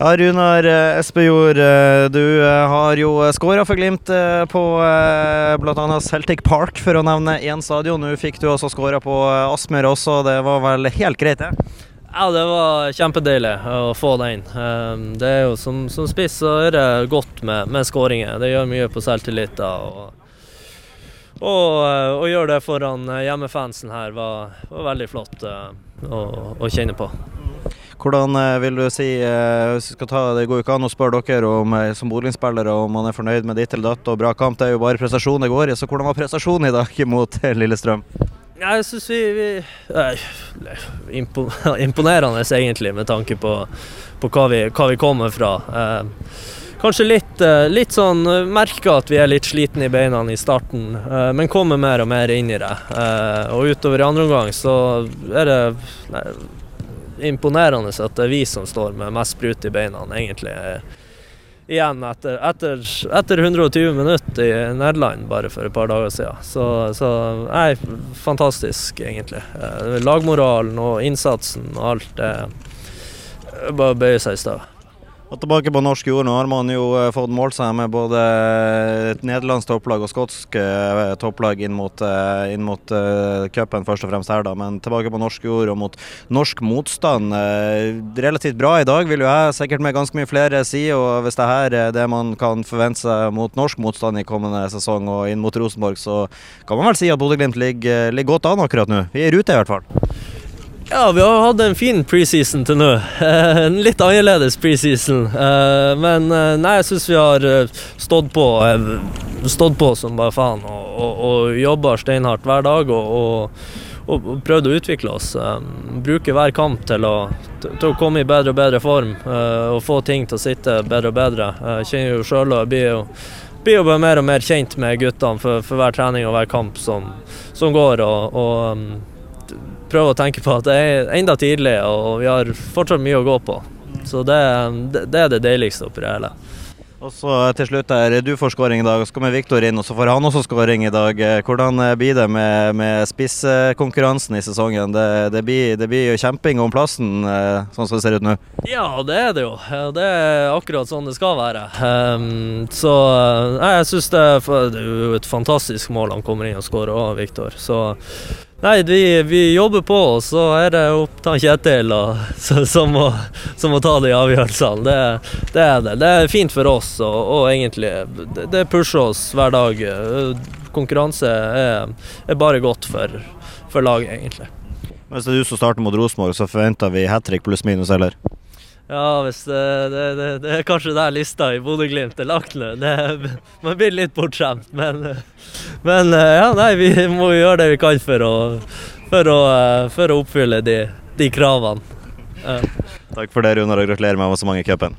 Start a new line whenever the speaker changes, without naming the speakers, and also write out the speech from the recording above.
Ja, Runar eh, Espejord, eh, du eh, har jo skåra for Glimt på bl.a. Celtic Park, for å nevne én stadion. Nå fikk du også skåra på Aspmyr også, det var vel helt greit, det?
Ja, det var kjempedeilig å få den. Det er jo Som, som spiss så er det godt med, med skåringer. Det gjør mye på selvtillit. Og, og å gjøre det foran hjemmefansen her var, var veldig flott å, å kjenne på.
Hvordan eh, vil du si hvis vi skal ta, Det går jo ikke an å spørre dere om, eh, som Bodø-spillere om man er fornøyd med ditt eller datt og bra kamp. Det er jo bare prestasjon det går i. Så hvordan var prestasjonen i dag mot Lillestrøm?
Jeg syns vi, vi Imponerende, egentlig, med tanke på, på hva, vi, hva, vi, kommer fra. kanskje litt, litt sånn Merker at vi er litt slitne i beina i starten, men kommer mer og mer inn i det. og utover i andre omgang så er det nei, imponerende at det er vi som står med mest sprut i beina, egentlig. Igjen etter, etter, etter 120 minutter i Nederland bare for et par dager siden. Så, så nei, fantastisk, egentlig. Eh, lagmoralen og innsatsen og alt det Bare bøyer seg i støvet.
Og tilbake på norsk jord. Nå har man jo eh, fått målt seg med både et nederlandsk topplag og skotsk eh, topplag inn mot, eh, inn mot cupen, først og fremst her, da. Men tilbake på norsk jord og mot norsk motstand. Relativt bra i dag, vil jo jeg. Sikkert med ganske mye flere sider. Og hvis det her er det man kan forvente seg mot norsk motstand i kommende sesong og inn mot Rosenborg, så kan man vel si at Bodø-Glimt ligger, ligger godt an akkurat nå. Vi er i rute i hvert fall.
Ja, vi har hatt en fin preseason til nå. En litt annerledes preseason. Eh, men eh, nei, jeg syns vi har eh, stått på, stått på som bare faen og, og, og jobba steinhardt hver dag og, og, og, prøvd å utvikle oss. Bruke hver kamp til å, til å, komme i bedre og bedre form og få ting til å sitte bedre og bedre. Jeg kjenner jo sjøl og blir jo blir jo mer og mer kjent med guttene for, for hver trening og hver kamp som, som går. og, og prøve å tenke på at det er enda tidlig, og vi har fortsatt mye å gå på. Så det, det er det deiligste oppi det hele.
Og så til slutt her, Du får skåring i dag, og så kommer Viktor inn, og så får han også skåring i dag. Hvordan blir det med, med spisskonkurransen i sesongen? Det, det, blir, det, blir, jo kjemping om plassen, eh, sånn som det ser ut nå?
Ja, det er det jo. Det er akkurat sånn det skal være. Um, så jeg syns det, det, er jo et fantastisk mål han kommer inn og skårer òg, Viktor. Så Nei, vi, vi, jobber på, og så er det opp til Kjetil som, må, som må ta de avgjørelsene. Det, det, er det. Det er fint for oss, og, og egentlig det, det, pusher oss hver dag. Konkurranse er, er bare godt for, for laget, egentlig.
Hvis det er du som starter mot Rosenborg, så forventer vi hat trick pluss minus, eller?
Ja, hvis det, det, det, det, er kanskje der lista i Bodø-Glimt er lagt ned. Man blir litt bortskjemt, men, men ja, nei, vi må gjøre det vi kan for å, for å, for å oppfylle de, de kravene. Ja.
Takk for det, Runar, og gratulerer med så mange i cupen.